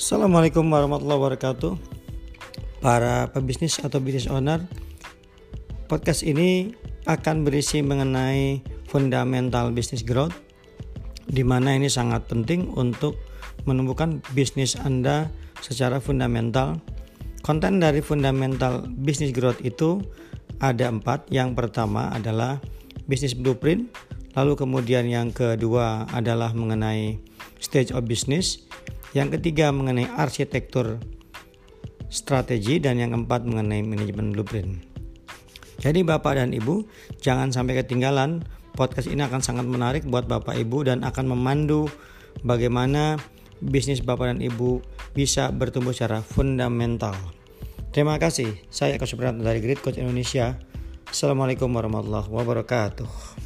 Assalamualaikum warahmatullahi wabarakatuh. Para pebisnis atau business owner Podcast ini akan berisi mengenai fundamental business growth di mana ini sangat penting untuk menumbuhkan bisnis Anda secara fundamental. Konten dari fundamental business growth itu ada empat. Yang pertama adalah business blueprint Lalu kemudian yang kedua adalah mengenai stage of business yang ketiga mengenai arsitektur strategi dan yang keempat mengenai manajemen blueprint. Jadi Bapak dan Ibu, jangan sampai ketinggalan. Podcast ini akan sangat menarik buat Bapak Ibu dan akan memandu bagaimana bisnis Bapak dan Ibu bisa bertumbuh secara fundamental. Terima kasih. Saya Eko dari Grid Coach Indonesia. Assalamualaikum warahmatullahi wabarakatuh.